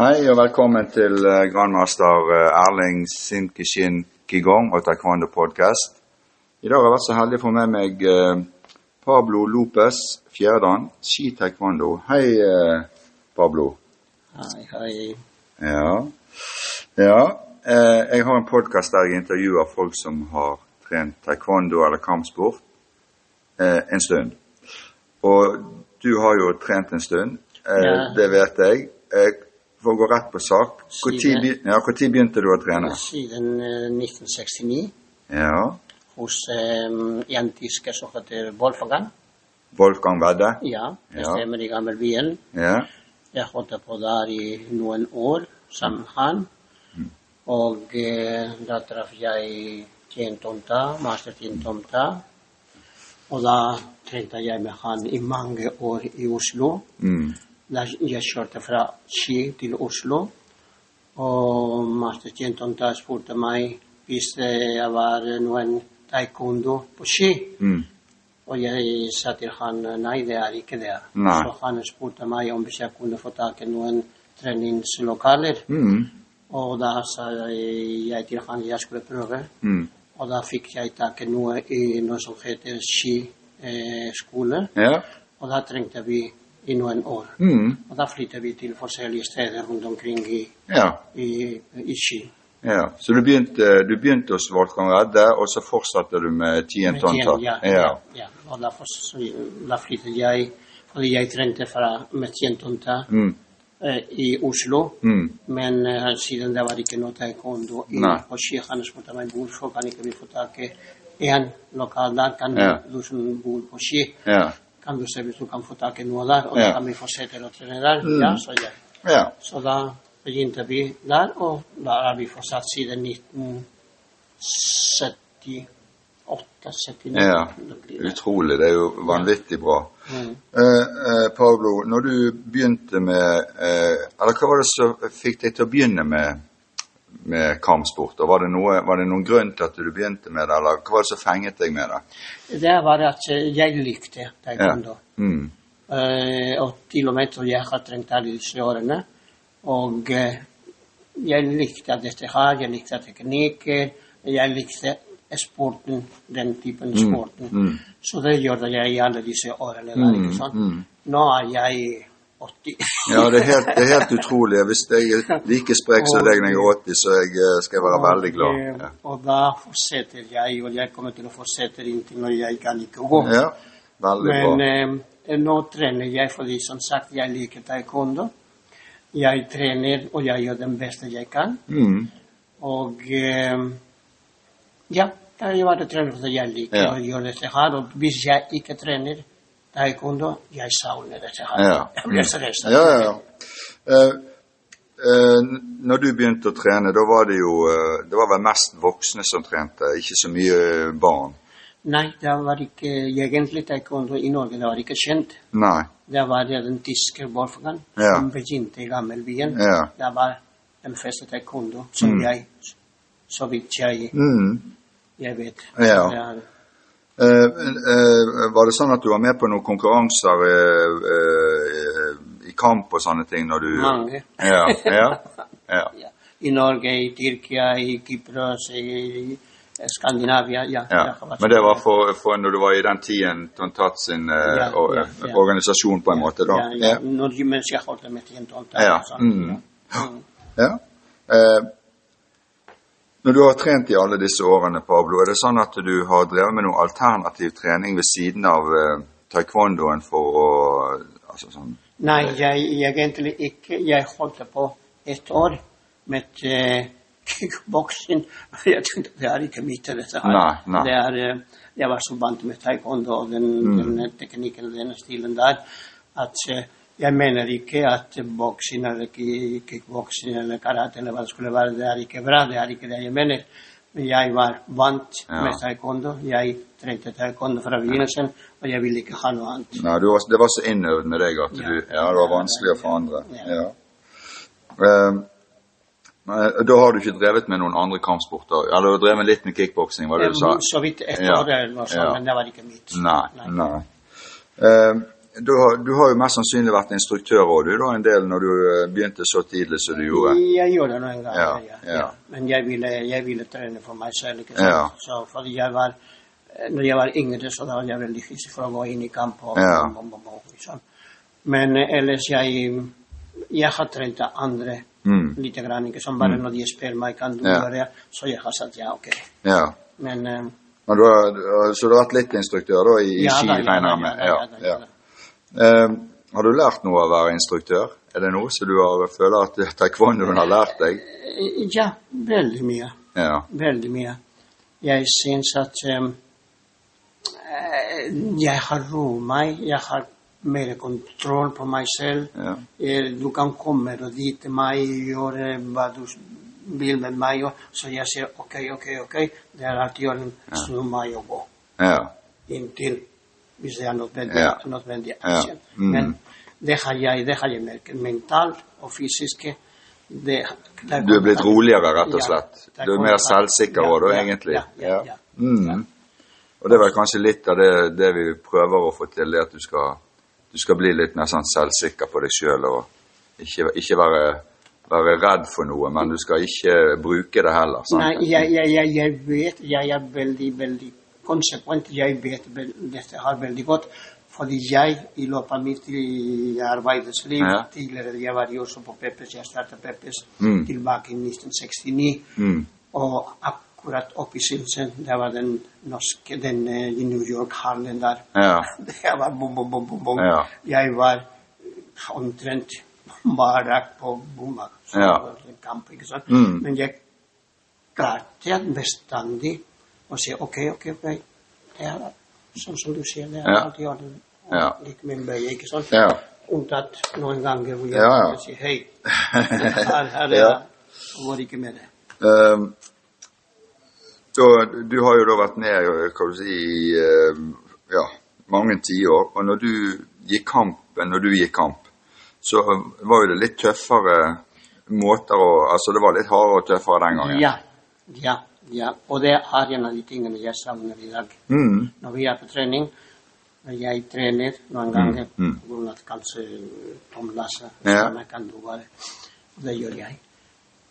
Hei og velkommen til eh, grandmaster eh, Erling Sinkishin Kigong og Taekwondo Podcast. I dag har jeg vært så heldig å få med meg eh, Pablo Lopez Fjerdan, ski taekwondo. Hei, Pablo. Hei, hei. Ja. ja. Jeg har en podkast der jeg intervjuer folk som har trent taekwondo eller kampsport en stund. Og du har jo trent en stund, Ja. det vet jeg. Eh, for å gå rett på sak, når ja, begynte du å trene? Siden eh, 1969 Ja. hos eh, en tysker som heter Wolfgang. Wolfgang Vedde? Ja, det stemmer i Gammelbyen. Ja. Jeg holdt på der i noen år sammen med han. Mm. Og eh, da traff jeg tjentomta, mastertjentomta. master Og da trente jeg med han i mange år i Oslo. Mm. Da jeg kjørte fra Ski til Oslo. Og master Tien spurte meg hvis jeg var noen taekwondo på ski. Mm. Og jeg sa til han nei, det er ikke det. Nei. Så han spurte meg om hvis jeg kunne få tak i noen treningslokaler. Mm. Og da sa jeg, til han jeg skulle prøve. Mm. Og da fikk jeg tak i noe i noe som heter skiskole. Ja. og da trengte vi i noen år. Mm. Og da flyttet vi til forskjellige steder rundt omkring i, Ja. i, i Ski. ja. Så du begynte, du begynte hos Volkan Redde, og så fortsatte du med Tien Med Tonta? Ja, ja. ja. Og da, for, da flyttet jeg, fordi jeg trente fra med Tien Tonta Mm. eh, i Oslo. Mm. Men eh, siden det var ikke noe taekwondo på Ski, han spurte meg hvorfor kan ikke vi få tak i en lokal der, kan Ja. du som bor på Ski, Ja. Kan du kan få tak i noe der, og Ja. da kan vi fortsette å trene der. Mm. Ja, så, ja. ja. så da begynte vi der, og da har vi fortsatt siden 1978-79. Ja. Utrolig. Det er jo vanvittig bra. Mm. Eh, eh, Pablo, når du begynte med eh, Eller hva var det som fikk deg til å begynne med, med kampsport? Og var, det noe, var det noen grunn til at du begynte med det, eller hva var det som fenget deg med det? Det var at jeg likte det, taekwondo. Mm. Uh, og til og med tror jeg har trengt alle disse årene. Og uh, jeg likte dette her, jeg likte teknikken, jeg likte sporten, den typen sporten. Mm. Så det gjorde jeg i alle disse årene. Der, Mm, ikke sant? mm. Nå er jeg 80. Ja, det er, helt, det er helt utrolig. Hvis jeg er like sprek som deg når jeg er 80, så jeg, eh, skal jeg være veldig glad. Og, Ja. eh, og da fortsetter jeg, og jeg kommer til å fortsette inntil når jeg kan ikke gå. ja. Veldig Men bra. eh, nå trener jeg fordi som sagt jeg liker taekwondo. Jeg trener og jeg gjør det beste jeg kan. Mm. Og eh, ja, jeg bare trener fordi jeg liker Ja. å gjøre dette her. Og hvis jeg ikke trener taekwondo, jeg savner dette her. Ja. Jeg blir reist. Ja, ja, ja. Uh, uh, når du begynte å trene, da var det jo uh, Det var vel mest voksne som trente, ikke så mye barn? Nei, det var ikke egentlig taekwondo i Norge. Det var ikke kjent. Nei. Det var den tyske Wolfgang Ja. som begynte i Gammelbyen. Ja. Det var den første taekwondo som Mm. jeg, så vidt jeg, Mm. jeg vet. Ja. Det er, var det sånn at du var med på noen konkurranser eh, eh, i kamp og sånne ting når du mange. Ja. ja, ja. I Norge, i Tyrkia, i Kypros, i Skandinavia. Ja, Men det var for, for når du var i den tiden Tontat sin eh, ja. organisasjon, på en måte? da? Ja, ja. Når, mens jeg holdt med Tientonta. Ja, sånt, mm. ja. Mm. Ja. Når du har trent i alle disse årene, Pablo, er det sånn at du har drevet med noe alternativ trening ved siden av eh, taekwondoen for å altså sånn, Nei, jeg egentlig ikke. Jeg holdt på et år med eh, kickboksing. Jeg tenkte det er ikke mitt, dette her. Nei, nei. Det er, eh, jeg var så vant med taekwondo og den, Mm. den teknikken og den stilen der at eh, jeg mener ikke at boksing eller kickboksing eller karate eller hva det skulle være, det er ikke bra. Det er ikke det jeg mener. Men jeg var vant Ja. med taekwondo. Jeg trente taekwondo fra begynnelsen, og jeg ville ikke ha noe annet. Nei, du var, det var så innøvd med deg at Ja. du, ja, det var vanskelig å forandre. Ja. Eh, da har du ikke drevet med noen andre kampsporter? Eller du har drevet litt med kickboksing, var det du sa? Så vidt ett år eller noe sånt, men det var ikke mitt. Nei. nei. Eh, du, har, du har jo mest sannsynlig vært instruktør òg, du, da, en del når du eh, begynte så tidlig som du gjorde. Jeg gjorde det noen ganger, Ja, ja. ja. Men jeg ville, jeg ville trene for meg selv. ikke Ja. sant? Så fordi jeg var, eh, når jeg var yngre, så da var jeg veldig hissig for å gå inn i kamp. Og, Ja. bom, bom, bom, sånn. Men eh, ellers jeg, jeg har trent andre Mm. lite grann. ikke sant? Bare når de spør meg kan du gjøre det, så jeg har sagt ja, ok. Ja. Men Men du har, så du har vært litt instruktør da, i, i ski, regner jeg med? ja, Ja, da, ja. Eh, har du lært noe av å være instruktør? Er det noe som du har, føler at taekwondoen har lært deg? Ja, veldig mye. Ja. Veldig mye. Jeg syns at eh, jeg har ro meg. Jeg har mer kontroll på meg selv. ja. Eh, Du kan komme og vite meg, gjøre hva du vil med meg. Så jeg sier OK, OK, OK. Det er alltid orden. Snu meg og gå. Ja. Inntil hvis det er nødvendig. Ja. nødvendig Ja. Mm. Men det har jeg, det har jeg merket. Mentalt og fysisk. Det, det Du er blitt roligere, rett og slett. Ja, Du er mer selvsikker òg, ja, egentlig. Ja, ja. Mm. Og det er vel kanskje litt av det, det vi prøver å få til, det at du skal, du skal bli litt mer sånn selvsikker på deg sjøl og ikke, ikke være, være redd for noe, men du skal ikke bruke det heller. Sant? Nei, jeg, jeg, jeg vet Jeg er veldig, veldig konsekvent. Jeg vet dette her veldig godt. Fordi jeg i løpet av mitt arbeidsliv Ja. Tidligere jeg var jo også på Peppes. Jeg startet Peppes Mm. tilbake i 1969. Mm. Og akkurat oppe i Silsen, det var den norske den eh, i New York-hallen der. Ja. Det var bom, bom, bom, bom, bom. Ja. Jeg var omtrent barak på bomba. Så Ja. kamp, ikke sant? Mm. Men jeg klarte bestandig å sier OK, OK, OK. Det er sånn som du sier, det er Ja. alltid orden. Ja. Litt min bøye, ikke sant? Ja. Unntatt noen ganger hvor jeg Ja, ja. sier hei. Her, her er Ja. Går ikke med det. Um, da, du har jo da vært med hva du si, i ehm, ja, mange tiår. Og når du gikk kampen, når du gikk kamp, så var jo det litt tøffere måter å Altså det var litt hardere og tøffere den gangen. Ja, ja, ja. Og det er en av de tingene jeg savner i dag. Mm, Når vi er på trening, når jeg trener noen ganger, mm. av at kanskje Tom Lasse Ja. kan du bare. Det gjør jeg.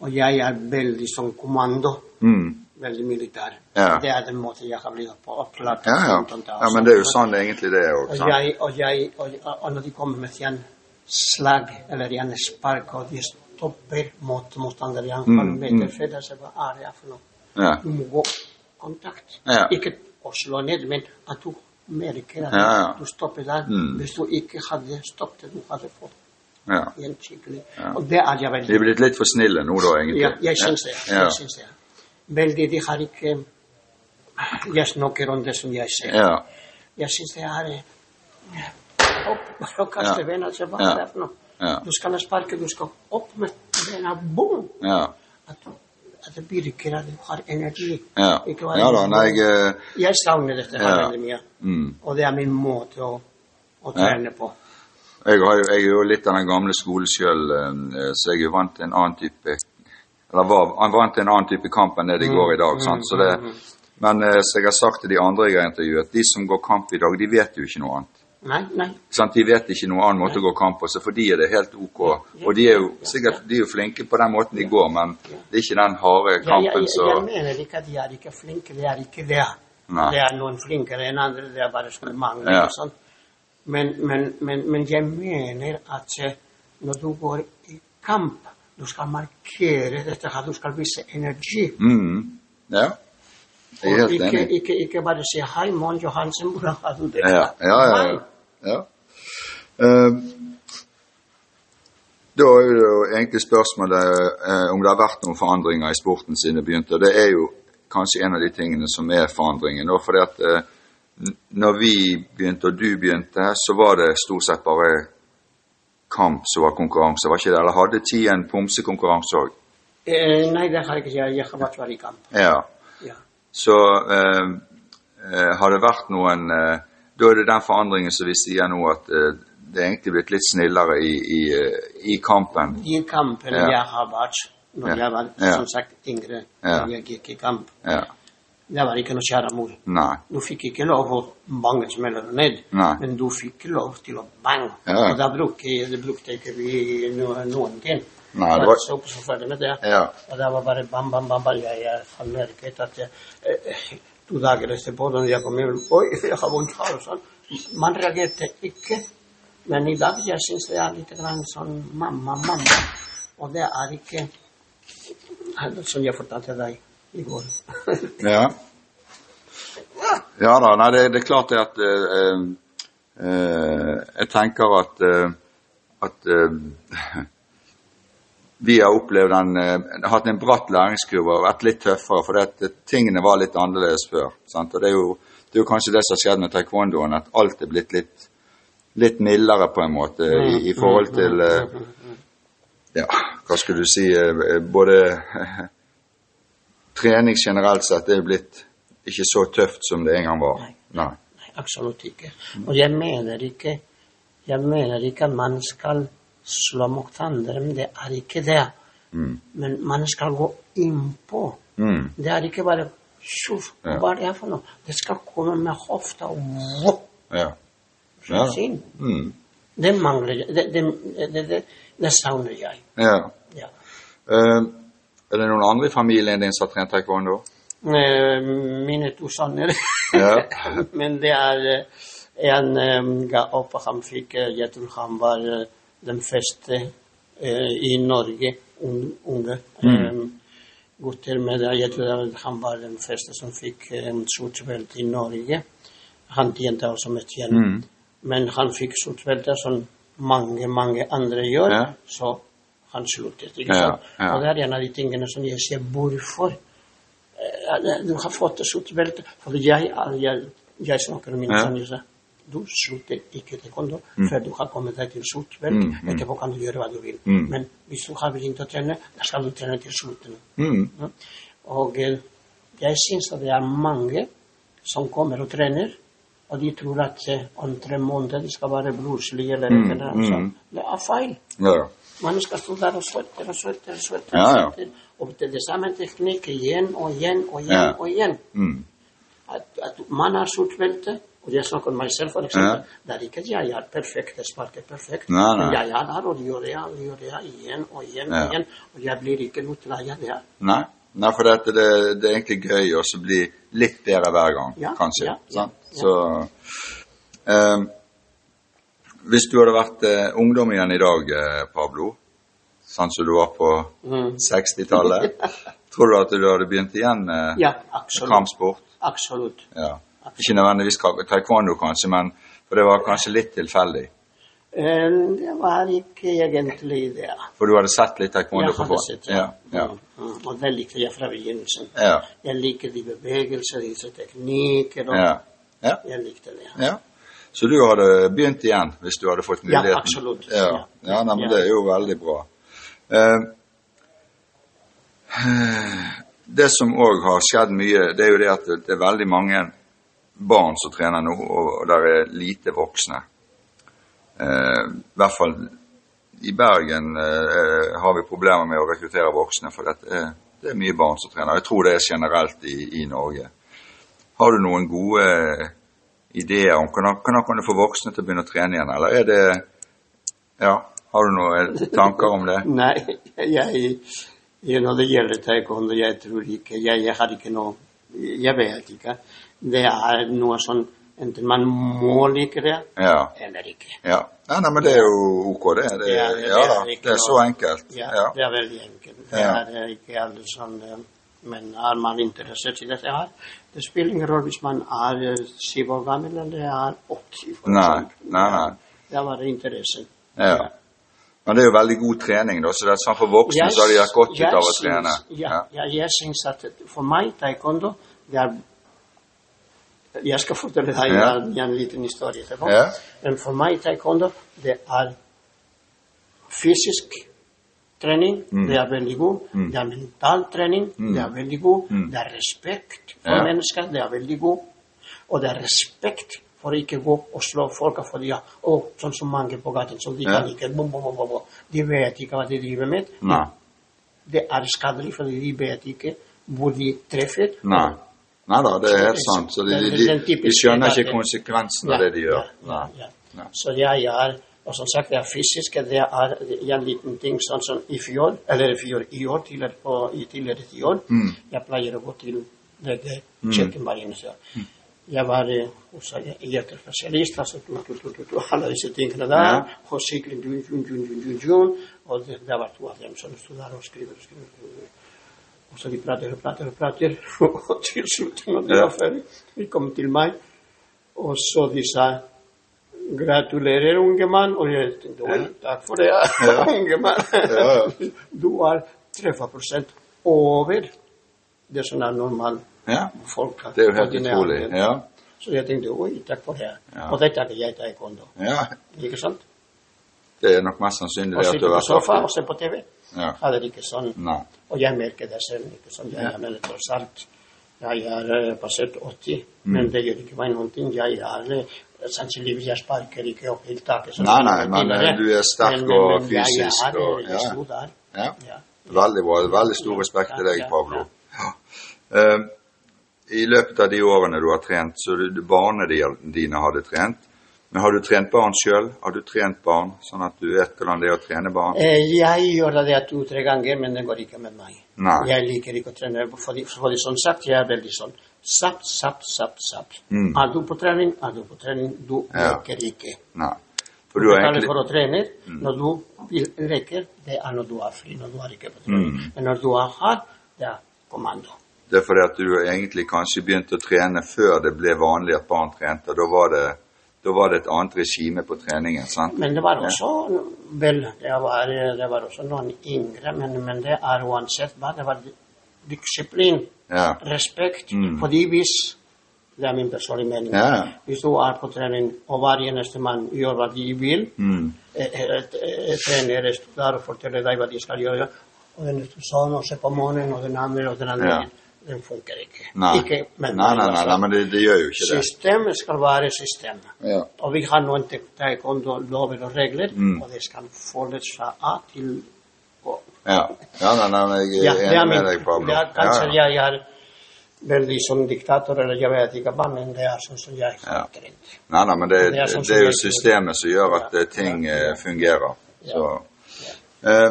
Og jeg er veldig sånn kommando, mm. veldig militær. Ja. Det er den måten jeg har blitt på opplært. Ja, ja. ja, men det er jo sånn egentlig det er òg. Og, jeg, og, jeg, og, og når de kommer med en slag eller en spark, og de stopper mot motstanderen Mm, meter mm. så hva er det for noe? Ja. Du må gå kontakt. Ja. Ikke å slå ned, men at du merker at Ja, du stopper der. Mm. Hvis du ikke hadde stoppet, du hadde fått ja. en skikkelig Ja. Og det er jeg De veldig er blitt litt for snille nå, da, egentlig. Ja, jeg syns det. Jeg syns det. Veldig, de har ikke Jeg snakker om det som jeg ser. Ja. Jeg syns det er eh, opp, bare å kaste så hva er det for noe? Du skal sparke, du skal opp med beina. boom! Ja. At, virker at du har energi. Ja. Ja da, nei, jeg eh, Jeg savner dette her Ja. veldig mye. mm. Og det er min måte å, å trene på. Jeg, har jeg er jo litt av den gamle skolen sjøl, så jeg er vant til en annen type Eller var vant til en annen type kamp enn det de går i dag. Mm, sant? Så det, mm, mm. men eh, som jeg har sagt til de andre jeg har intervjuet, de som går kamp i dag, de vet jo ikke noe annet. Nei, nei. Sånn, De vet ikke noen annen måte å gå kamp på, så for de er det helt ok. Og de er jo sikkert de er jo flinke på den måten de går, men det er ikke den harde Jeg, jeg, kampen jeg, så jeg mener ikke at de er ikke flinke, de er ikke det. Nei. Det er noen flinkere enn andre, det er bare skulle mangle. Ja. ikke sant? Men, men, men, men jeg mener at eh, når du går i kamp, du skal markere dette her, du skal vise energi. mm. Ja. Jeg er helt ikke, enig. ikke, ikke bare si 'hei, Mon Johansen, hvordan har du det?' Ja, ja, ja. Ja. ja. Uh, da er jo det jo egentlig spørsmålet uh, om det har vært noen forandringer i sporten siden det begynte. og Det er jo kanskje en av de tingene som er forandringen. nå, fordi at uh, når vi begynte, og du begynte, så var det stort sett bare kamp som var konkurranse, var ikke det? Eller hadde ti en pomsekonkurranse òg? Eh, nei, det har jeg ikke. Jeg har vært i kamp. Ja. Ja. Så eh, eh, har det vært noen eh, Da er det den forandringen som vi sier nå, at eh, det er egentlig blitt litt snillere i, i, eh, i kampen. I kampen Ja. jeg har vært når Ja. jeg var som sagt yngre, Ja. når jeg gikk i kamp Ja. Det var ikke noe kjære mor. Nei. Du fikk ikke lov å bange smeller ned, Nei. men du fikk lov til å bange. Ja. Og da brukte, brukte ikke vi noe, noen ting. Nei, det var- var så så ferdig med det. Ja. Og det var bare bam, bam, bam. bam. Jeg, jeg har merket at jeg, eh, to dager etterpå, da jeg kom hjem Oi, jeg har vondt her og sånn. Man reagerte ikke. Men i dag jeg syns det er litt grann sånn mamma, mamma. Og det er ikke som jeg fortalte deg i går. Ja. Ja da, nei, det, det er klart det at eh, eh, Jeg tenker at eh, at eh, vi har opplevd en, eh, hatt en bratt læringskurve og vært litt tøffere, for at eh, tingene var litt annerledes før. Sant? Og det er, jo, det er jo kanskje det som har skjedd med taekwondoen, at alt er blitt litt, litt mildere på en måte i, i forhold til eh, Ja, hva skulle du si Både trening generelt sett er blitt ikke så tøft som det en gang var. Nei. Nei. Nei, absolutt ikke. Og jeg mener ikke jeg mener ikke at man skal slå motstandere, men det er ikke det. Mm. Men man skal gå innpå. Mm. Det er ikke bare tjoff, Ja. hva er det for noe? Det skal komme med hofta og vopp, Ja. Ja. Mm. Det mangler jeg. Det, det, det, det, savner jeg. ja. Ja. Uh, er det noen andre i familien din som har trent taekwondo? Uh, Mine to sønner. Ja. Men det er eh, en um, ga opp, og han fikk Jeg tror han var eh, den første eh, i Norge, un- unge mm. gutter med det. Jeg tror han var den første som fikk eh, sort belte i Norge. Han tjente også med tjeneste. Mm. Men han fikk sort belte som mange, mange andre gjør, Ja. så han sluttet. Ikke sant? ja. Og det er en av de tingene som jeg sier hvorfor. Eh, Du har fått sort belte. For jeg, jeg, jeg snakker om min Ja. sønner sier du slutter ikke taekwondo før du har kommet deg til sort. Mm, mm. Etterpå kan du gjøre hva du vil. Mm. Men hvis du har begynt å trene, da skal du trene til slutten. Mm. Ja. Og eh, jeg syns at det er mange som kommer og trener, og de tror at eh, om tre måneder de skal være blodslige eller Mm, et sånt. mm. Det er feil. Ja. Man skal stå der og svette og svette og svette. Ja, ja. og det er det samme teknikk igjen og igjen og igjen og igjen. Mm. At, at man har sort belte, og jeg snakker om meg selv, for eksempel. Det er ikke at jeg er perfekt, jeg sparker perfekt. Nei, nei. Men jeg er der, og gjør det, og gjør det igjen og igjen Ja. og igjen. Og jeg blir ikke noe til jeg det. Nei. Nei, for dette, det, det er egentlig gøy å bli litt bedre hver gang, Ja, kanskje. ja, ja, sant? ja. Så um, Hvis du hadde vært uh, ungdom igjen i dag, eh, Pablo, sånn som du var på Mm. 60-tallet, tror du at du hadde begynt igjen med Ja, absolutt. kampsport? Absolutt. Ja. Ikke nødvendigvis taekwondo, kanskje, men for det var kanskje litt tilfeldig. Eh, Det var ikke egentlig det. For du hadde sett litt taekwondo på forhånd? Ja. Ja. Ja. Og det likte jeg fra begynnelsen. Ja. Jeg liker de bevegelser, disse teknikker, og ja. ja. jeg likte det. ja. Så du hadde begynt igjen hvis du hadde fått Ja, muligheten? absolutt. Ja, Ja. ja nei, men Ja. det er jo veldig bra. Eh, det som òg har skjedd mye, det er jo det at det er veldig mange barn som trener nå, og der er lite voksne. Eh, I hvert fall i Bergen eh, har vi problemer med å rekruttere voksne, for det er, det er mye barn som trener. Jeg tror det er generelt i, i Norge. Har du noen gode ideer om hvordan, du kan få voksne til å begynne å trene igjen, eller er det Ja, har du noen tanker om det? Nei, jeg Når det gjelder taekwondo, jeg tror ikke jeg, jeg har ikke noe Jeg vet ikke. Det er noe sånn Enten man må like det, Ja. eller ikke. ja. ja nei, men det er jo ok, det. det, Ja, det- ja det er da, det er så enkelt. Ja, Ja. det er veldig enkelt. Det er eh, ikke alle sånn Men er man interessert i dette her Det spiller ingen rolle hvis man er eh, syv år gammel eller er 80. for Nei, nei, nei. Det er bare interessen. Ja. Men det er jo veldig god trening, da, så det er sånn for voksne yes, så har de hatt godt ut av å trene. Ja, ja, jeg syns at for meg, taekwondo, det er Jeg skal fortelle deg Ja. en, en liten historie etterpå. Ja. Men for meg, taekwondo, det er fysisk trening, Mm. det er veldig god. Mm. Det er mental trening, Mm. det er veldig god. Mm. Det er respekt for Ja. mennesker, det er veldig god. Og det er respekt for ikke gå og slå folk fordi ja, å, sånn som mange på gaten, som de Ja. kan ikke bom, bom, bom, bom, bom. De vet ikke hva de driver med. Nei. Det er skadelig, fordi de vet ikke hvor de treffer. Nei. Nei da, det er helt sant. Så de, de, de, de skjønner ikke konsekvensen av det de gjør. Så. Så jeg er og som sagt, det er fysisk. Det er en liten ting sånn som i fjor, eller i fjor, i år, tidligere, på, i tidligere ti år. Mm. Jeg pleier å gå til lege hver eneste år. Jeg var eh, hos hjertespesialist, altså alle disse tingene der. Og sykling. Og det, det var to av dem som sto der og skriver og skriver. Og så de prater og prater og prater. Og til slutt, når de var ferdig, de kom til meg, og så de sa Gratulerer, unge mann. Og jeg tenkte oi, takk for det, unge mann. Du er 30 over det som er normalt Ja, folk. det er jo helt utrolig. Ja, Så jeg tenkte oi, takk for det. Ja. Og dette er ikke jeg taekwondo. ja. Ikke sant? Det er nok mest sannsynlig at du har vært på sofaen og se på TV. Ja. Det er ikke sånn. Nei. Og jeg merker det selv. ikke sånn. Jeg Ja. mener tross alt Jeg er eh, passert 80, Mm. men det gjør ikke meg noen ting. Jeg er eh, Sannsynligvis jeg sparker ikke opp helt taket. Nei, nei, men, eh, du er sterk Men- og men jeg fysisk er, og- ja. Jeg der. Ja. Ja. Veldig bra. Veldig stor respekt til deg, Pablo. Ja. I løpet av de årene du har trent, så du- barna dine hadde trent. Men har du trent barn sjøl? Har du trent barn, sånn at du vet hvordan det er å trene barn? Eh, Jeg gjør det to-tre ganger, men det går ikke med meg. Nei. Jeg liker ikke å trene, fordi, fordi som sagt, jeg er veldig sånn sapp, sapp, sapp, sapp. Mm. Er du på trening, er du på trening, du Ja. leker ikke. Nei. For du har egentlig for å trene. Når du rekker, det er når du er fri, når du er ikke på trening. Mm. Men når du er her, det er kommando. Det er fordi at du egentlig kanskje begynte å trene før det ble vanlig at barn trente. Da var det, da var det et annet regime på treningen, sant? Men det var også vel, det var, det var også noen yngre, men, men det er uansett hva. Det var disiplin. Ja. respekt. Mm. Fordi hvis Det er min personlige mening. Ja. Hvis du er på trening, og hver eneste mann gjør hva de vil Mm. eh, eh, eh, står der og forteller deg hva de skal gjøre, og den ene og se på månen, og den andre, og den andre Ja. Den funker ikke. Nei. ikke nei, nei, nei, altså. nei, men det, det gjør jo ikke det. Systemet skal være system. Ja. Og vi har noen taekwondo-lover og regler, Mm. og det skal følges fra A til Å. Ja, ja nei, nei, jeg Ja, er enig med deg, Pablo. er, kanskje ja, ja. jeg er veldig som diktator, eller jeg vet ikke hva, men det er sånn som jeg Ja. har. Nei, nei, men det, Det er sånn det er jo systemet som gjør at Ja. eh, ting Ja. eh, fungerer. Ja. Så. Eh,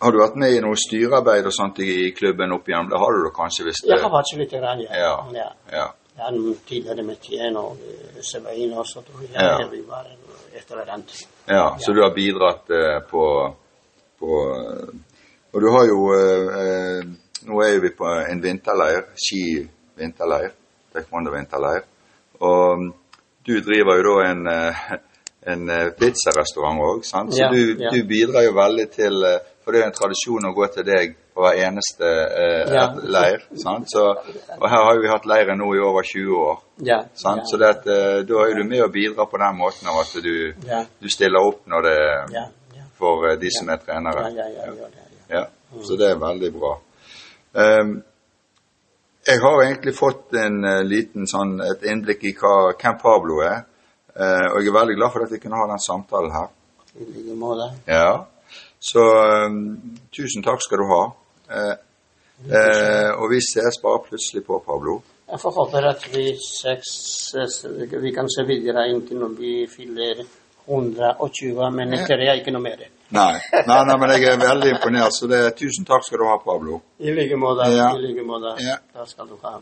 har du vært med i noe styrearbeid og sånt i, klubben opp igjennom? Det har du da kanskje hvis det Jeg har vært så lite grann, ja. Ja. ja. ja. Jeg er tidligere med Tien og eh, også. Ja. Vi var et eller annet. ja. Så du har bidratt eh, på, på eh, Og du har jo eh, eh, Nå er jo vi på en vinterleir. Ski-vinterleir. Taekwondo-vinterleir. Og mm, du driver jo da en eh, en eh, pizzarestaurant òg, sant? Så Ja, du, ja. du bidrar jo veldig til eh, For det er en tradisjon å gå til deg på hver eneste eh, Ja. leir. sant? Så, og her har vi hatt leiren nå i over 20 år. Ja. Sant? ja. Så det eh, da er du med og bidrar på den måten av at du, du stiller opp når det for eh, de som er trenere. Ja, ja, ja, ja, ja, ja. Ja, Så det er veldig bra. Um, jeg har egentlig fått en uh, liten sånn, et innblikk i hva, hvem Pablo er. Uh, og jeg er veldig glad for at vi kunne ha den samtalen her. I like måte. Ja. Så ehm, tusen takk skal du ha. Eh, eh, og vi ses bare plutselig på, Pablo. Jeg får håpe at vi, seks, eh, vi kan se videre inntil når vi fyller 120, men etter det er ikke noe mer. Nei, nei, nei, men jeg er veldig imponert, så det, tusen takk skal du ha, Pablo. I like måte. Ja. I like måte. Ja. Da skal du ha.